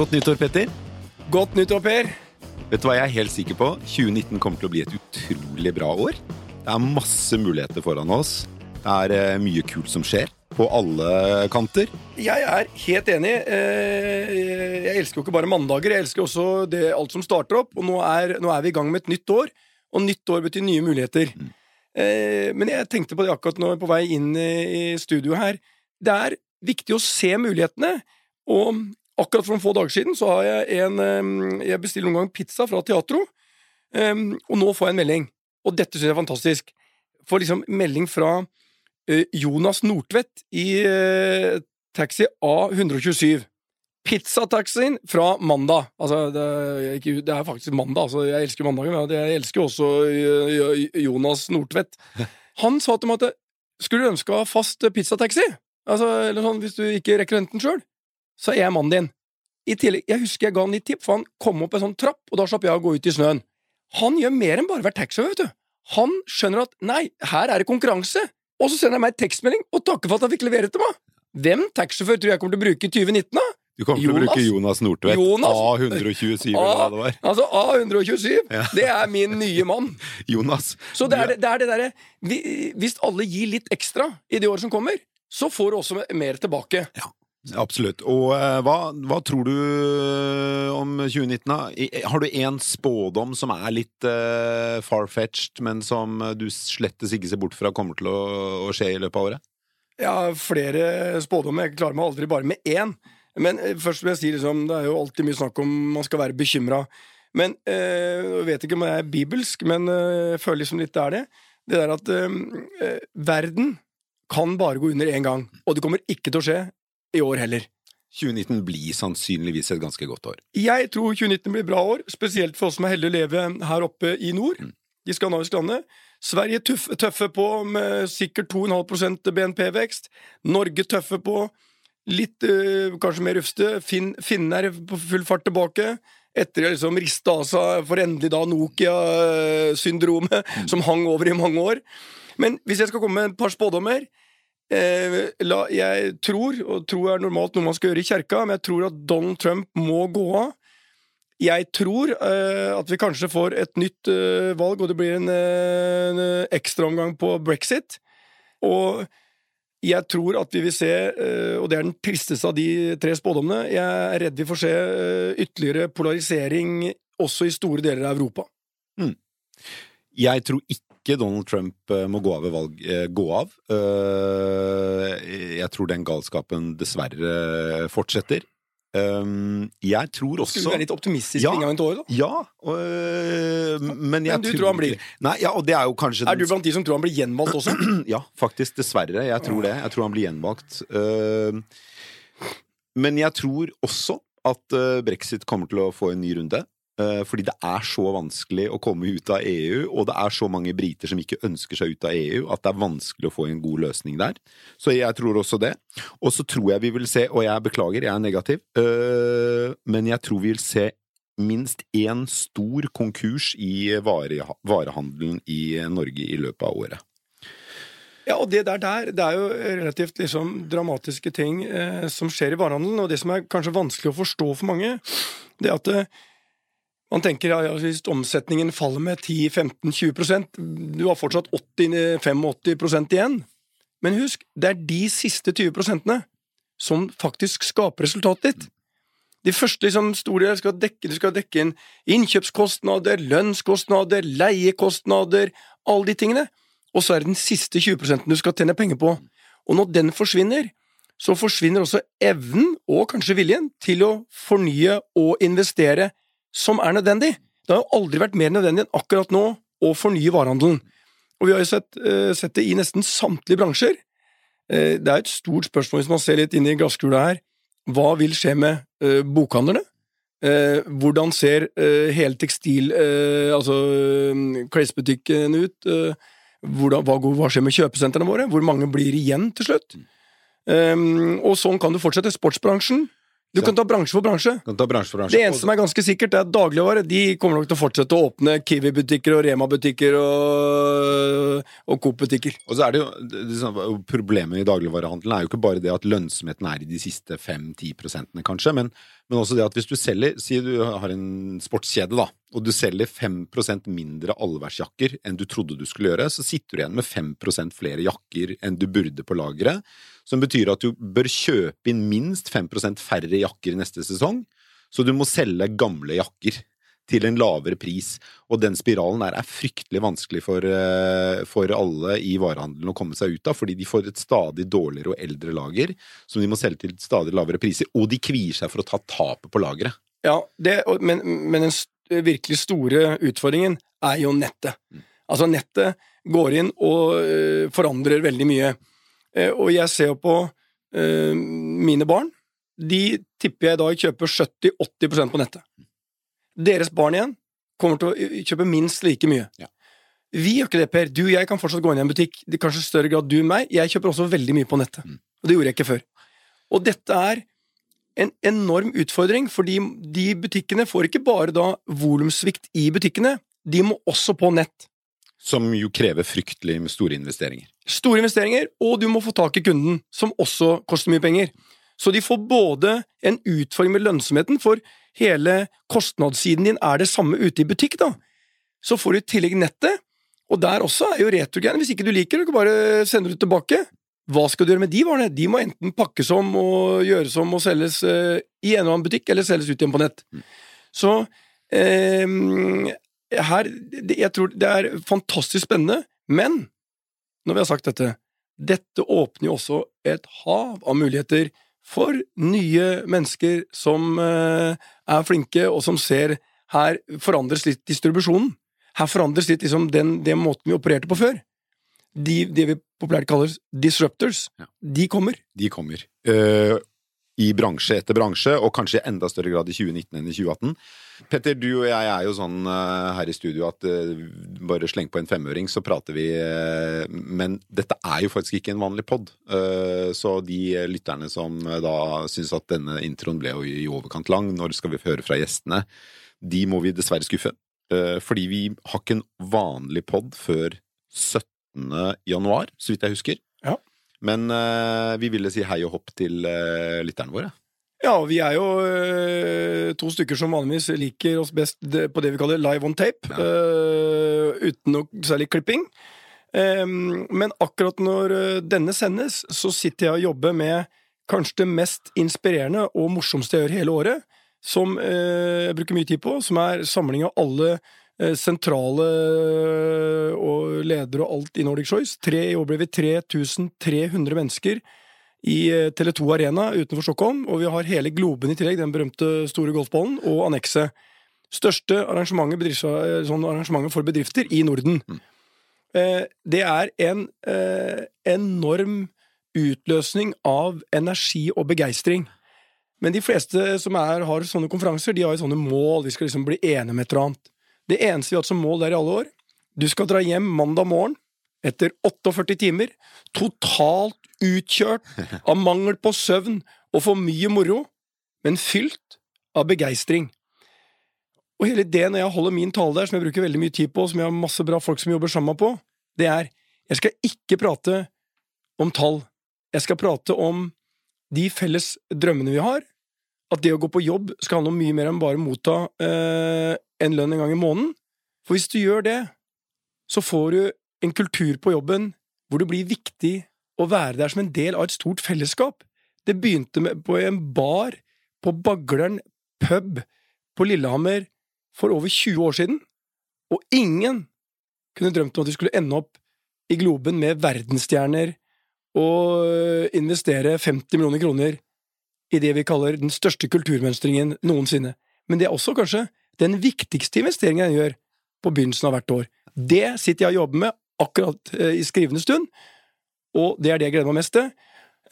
Godt nyttår, Petter. Godt nyttår, Per. Vet du hva jeg er helt sikker på? 2019 kommer til å bli et utrolig bra år. Det er masse muligheter foran oss. Det er eh, mye kult som skjer. På alle kanter. Jeg er helt enig. Eh, Jeg elsker jo ikke bare mandager, jeg elsker også det, alt som starter opp. Og nå er, nå er vi i gang med et nytt år, og nytt år betyr nye muligheter. Mm. Men jeg tenkte på det akkurat nå på vei inn i i studio her. Det er viktig å se mulighetene, og akkurat for noen få dager siden så har jeg en eh, Jeg bestiller noen gang pizza fra Teatro, eh, og nå får jeg en melding. Og dette synes jeg er fantastisk. Får liksom melding fra eh, Jonas Nordtvedt i taxi A127. Pizzataxien fra mandag. Altså, det er, ikke, det er faktisk mandag. Altså, jeg elsker mandagen, men jeg elsker også Jonas Nordtvedt. Han sa til meg at skulle du ønske å ha fast pizzataxi, altså, eller sånn, hvis du ikke rekker den sjøl, så er jeg mannen din. I tillegg, Jeg husker jeg ga han litt tipp, for han kom opp en sånn trapp, og da slapp jeg å gå ut i snøen. Han gjør mer enn bare være taxisjåfør, vet du. Han skjønner at nei, her er det konkurranse, og så sender han meg en tekstmelding og takker for at han fikk levere til meg. Hvem taxisjåfør tror jeg kommer til å bruke i 2019, da? Du kommer til å bruke Jonas Nordtvedt. Jonas. A127, eller hva det var. Altså A127. Ja. Det er min nye mann. Jonas. Så det er det, det, det derre Hvis alle gir litt ekstra i det året som kommer, så får du også mer tilbake. Absolutt. Og eh, hva, hva tror du eh, om 2019, da? Har du en spådom som er litt uh, far-fetched, men som eh, du slettes ikke ser bort fra kommer til å, å skje i løpet av året? Ja, flere spådommer. Jeg klarer meg aldri bare med én. Men uh, først vil jeg si liksom, det er jo alltid mye snakk om man skal være bekymra. Men eh, Jeg vet ikke om jeg er bibelsk, men eh, jeg føler liksom litt det er det. Det der at eh, eh, verden kan bare gå under én gang. Og det kommer ikke til å skje i år heller. 2019 blir sannsynligvis et ganske godt år. Jeg tror 2019 blir bra år, spesielt for oss som er heldige å leve her oppe i nord. De skandinaviske landene. Sverige tøff, tøffe på med sikkert 2,5% BNP-vekst. Norge tøffe på. Litt øh, kanskje mer rufste. Finn, Finnene er på full fart tilbake. Etter å liksom riste av seg for endelig da Nokia-syndromet, som hang over i mange år. Men hvis jeg skal komme med et par spådommer Jeg tror, og tro er normalt noe man skal gjøre i kjerka, men jeg tror at Donald Trump må gå av. Jeg tror eh, at vi kanskje får et nytt eh, valg, og det blir en, eh, en eh, ekstraomgang på brexit. Og jeg tror at vi vil se, eh, og det er den tristeste av de tre spådommene, jeg er redd vi får se eh, ytterligere polarisering også i store deler av Europa. Jeg tror ikke Donald Trump eh, må gå av ved valg. eh, Gå av. Eh, Jeg tror den galskapen dessverre fortsetter. Um, Jeg tror også Skulle du være litt optimistisk Ja. på inngangen et år, da? Ja, øh, men jeg Men du tror han blir? Nei, ja, og det er jo kanskje Er du blant de som tror han blir gjenvalgt også? Ja, faktisk. Dessverre. Jeg tror det. Jeg tror han blir gjenvalgt. Uh, men jeg tror også at uh, brexit kommer til å få en ny runde. Uh, fordi det er så vanskelig å komme ut av EU, og det er så mange briter som ikke ønsker seg ut av EU, at det er vanskelig å få en god løsning der. Så jeg tror også det. Og så tror jeg vi vil se, og jeg beklager, jeg er negativ, øh, men jeg tror vi vil se minst én stor konkurs i vare, varehandelen i Norge i løpet av året. Ja, og det der, der det er jo relativt liksom, dramatiske ting eh, som skjer i varehandelen, og det som er kanskje vanskelig å forstå for mange, det er at eh, man tenker ja, hvis omsetningen faller med 10-15-20% du har fortsatt 80-85 igjen. Men husk, det er de siste 20 prosentene som faktisk skaper resultatet ditt. De første liksom, store skal dekke, du skal dekke inn innkjøpskostnader, lønnskostnader, leiekostnader, alle de tingene. Og så er det den siste 20 du skal tjene penger på. Og når den forsvinner, så forsvinner også evnen, og kanskje viljen, til å fornye og investere, som er nødvendig. Det har jo aldri vært mer nødvendig enn akkurat nå å fornye varehandelen. og vi har jo sett, eh, sett det i nesten samtlige bransjer. Eh, det er et stort spørsmål hvis man ser litt inn i glasskula her. Hva vil skje med eh, bokhandlerne? Hvordan ser hele tekstil... altså klesbutikken ut? Hvordan, hva, går- hva skjer med kjøpesentrene våre? Hvor mange blir igjen til slutt? Um, og sånn kan du fortsette. Sportsbransjen. Du kan ta bransje for bransje. Kan ta bransje for bransje. Det eneste som er ganske sikkert, er at dagligvare de kommer nok til å fortsette å åpne Kiwi-butikker og Rema-butikker og, og Coop-butikker. Og så er det jo Problemet i dagligvarehandelen er jo ikke bare det at lønnsomheten er i de siste 5-10 prosentene, kanskje, men, men også det at hvis du selger Si du har en sportskjede, da, og du selger 5% mindre allværsjakker enn du trodde du skulle gjøre, så sitter du igjen med 5% flere jakker enn du burde på lageret. Som betyr at du bør kjøpe inn minst 5% færre jakker neste sesong. Så du må selge gamle jakker til en lavere pris. Og den spiralen der er fryktelig vanskelig for, eh, for alle i varehandelen å komme seg ut av, fordi de får et stadig dårligere og eldre lager som de må selge til stadig lavere priser, og de kvier seg for å ta tapet på lageret. Ja, det, men, men den virkelig store utfordringen er jo nettet. Altså, nettet går inn og øh, forandrer veldig mye. Eh, og jeg ser jo på mine barn. De tipper jeg i dag kjøper 70-80% på nettet. Deres barn igjen kommer til å kjøpe minst like mye. Ja. Vi gjør ikke det, Per. Du og jeg kan fortsatt gå inn i en butikk. Det kanskje i større grad du enn meg. Jeg kjøper også veldig mye på nettet. Mm. Og det gjorde jeg ikke før. Og dette er en enorm utfordring, fordi de butikkene får ikke bare da volumsvikt i butikkene, de må også på nett. Som jo krever fryktelig store investeringer. Store investeringer, og du må få tak i kunden, som også koster mye penger. Så de får både en utfordring med lønnsomheten, for hele kostnadssiden din er det samme ute i butikk, da. Så får du i tillegg nettet, og der også er jo returgreiene. Hvis ikke du liker det, du kan bare sende det tilbake. Hva skal du gjøre med de varene? De må enten pakkes om og gjøres om og selges eh, i en eller annen butikk, eller selges ut igjen på nett. Så eh, her det, Jeg tror det er fantastisk spennende, men når vi har sagt dette dette åpner jo også et hav av muligheter for nye mennesker som eh, er flinke, og som ser her forandres litt distribusjonen. Her forandres litt liksom den, den måten vi opererte på før. De, det vi populært kaller disruptors, Ja. de kommer. De kommer. Eh, I bransje etter bransje, og kanskje i enda større grad i 2019 enn i 2018. Petter, du og jeg er jo sånn eh, her i studio at eh, bare sleng på en femøring, så prater vi. eh, men dette er jo faktisk ikke en vanlig pod. Så de lytterne som da syns at denne introen ble jo i overkant lang, når skal vi høre fra gjestene, de må vi dessverre skuffe. Fordi vi har ikke en vanlig pod før 17. januar, så vidt jeg husker. Ja. Men eh, vi ville si hei og hopp til eh, lytterne våre. Ja, vi er jo øh, to stykker som vanligvis liker oss best på det vi kaller live on tape, øh, uten noe særlig klipping. Um, men akkurat når denne sendes, så sitter jeg og jobber med kanskje det mest inspirerende og morsomste jeg gjør hele året, som øh, jeg bruker mye tid på, som er samling av alle sentrale øh, og ledere og alt i Nordic Choice. Tre, I år ble vi 3300 mennesker i eh, Tele2 Arena utenfor Stockholm, og vi har hele Globen i tillegg, den berømte store golfballen, og annekset. Største arrangementet, eh, sånn arrangementet for bedrifter i Norden. Mm. Det er en eh, enorm utløsning av energi og begeistring. Men de fleste som er, har sånne konferanser, de har jo sånne mål. Vi skal liksom bli enige med et eller annet. Det eneste vi har hatt som mål der i alle år, du skal dra hjem mandag morgen etter 48 timer, totalt utkjørt av mangel på søvn og for mye moro, men fylt av begeistring. Og hele ideen når jeg holder min tale der, som jeg bruker veldig mye tid på, og som jeg har masse bra folk som jobber sammen på, det er jeg skal ikke prate om tall. Jeg skal prate om de felles drømmene vi har. At det å gå på jobb skal handle om mye mer enn bare motta eh, en lønn en gang i måneden. For hvis du gjør det, så får du en kultur på jobben hvor det blir viktig å være der som en del av et stort fellesskap. Det begynte med, på en bar på Bagleren pub på Lillehammer for over 20 år siden, og ingen kunne drømt om at de skulle ende opp i Globen med verdensstjerner og investere 50 millioner kroner i det vi kaller den største kulturmønstringen noensinne. Men det er også kanskje den viktigste investeringen jeg gjør på begynnelsen av hvert år. Det sitter jeg og jobber med akkurat eh, i skrivende stund. Og det er det jeg gleder meg mest til.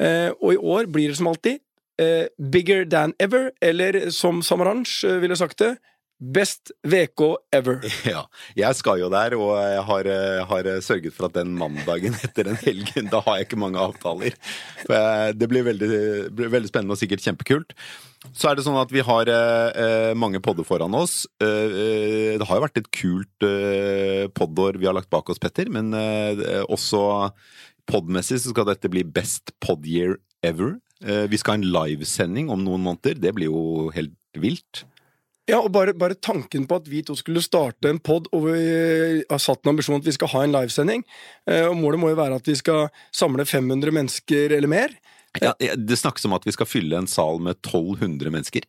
Eh, og i år blir det som alltid eh, bigger than ever, eller som Samaranch ville sagt det, best VK ever. Ja, jeg skal jo der, og jeg har, eh, har sørget for at den mandagen etter den helgen, da har jeg ikke mange avtaler. Jeg, det blir veldig, blir veldig spennende og sikkert kjempekult. Så er det sånn at vi har eh, mange podder foran oss. Eh, eh, det har jo vært et kult eh, poddår vi har lagt bak oss, Petter, men eh, også podmessig så skal dette bli best podyear ever. Eh, vi skal ha en livesending om noen måneder. Det blir jo helt vilt. Ja, og bare, bare tanken på at vi to skulle starte en pod, og vi har satt en ambisjon at vi skal ha en livesending, eh, og målet må jo være at vi skal samle 500 mennesker eller mer. Ja, det snakkes om at vi skal fylle en sal med 1200 mennesker.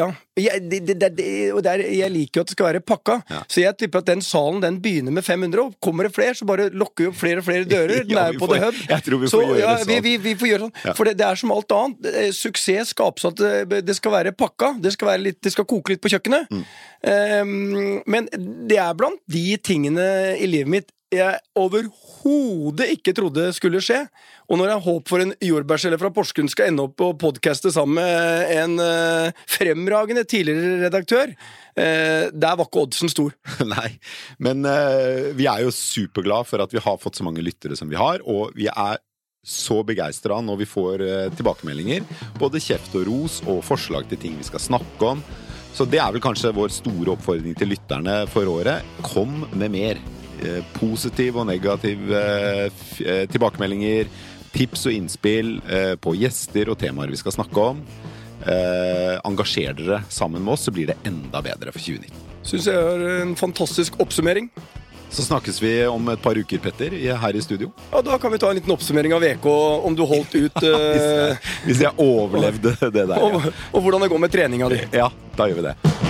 Ja, jeg, det, det, det, og der, jeg liker jo at det skal være pakka, Ja. så jeg tipper at den salen den begynner med 500, og kommer det flere, så bare lokker vi opp flere og flere dører. Den Ja, er jo på får- The Hub. jeg tror vi får gjøre det vi, sånn. vi, vi får gjøre sånn. For det, er som alt annet. Eh, Suksess skapes at det, det skal være pakka. Det skal, være litt, det skal koke litt på kjøkkenet. Mm. Um, men det er blant de tingene i livet mitt jeg overhodet ikke trodde skulle skje. Og når jeg håper for en jordbærselle fra Porsgrunn skal ende opp og podcaste sammen med en eh, fremragende tidligere redaktør, eh, der var ikke oddsen stor. Nei, men eh, vi er jo superglad for at vi har fått så mange lyttere som vi har, og vi er så begeistra når vi får tilbakemeldinger. Både kjeft og ros og forslag til ting vi skal snakke om. Så det er vel kanskje vår store oppfordring til lytterne for året. Kom med mer. Eh, positiv og negativ eh, eh, tilbakemeldinger. Tips og innspill på gjester og temaer vi skal snakke om. Engasjer dere sammen med oss, så blir det enda bedre for 2019. Syns jeg er en fantastisk oppsummering. Så snakkes vi om et par uker, Petter, her i studio. Ja, Da kan vi ta en liten oppsummering av VK, om du holdt ut Hvis eh, jeg, hvis jeg overlevde det der. og, og hvordan det går med treninga di. Ja. ja, da gjør vi det.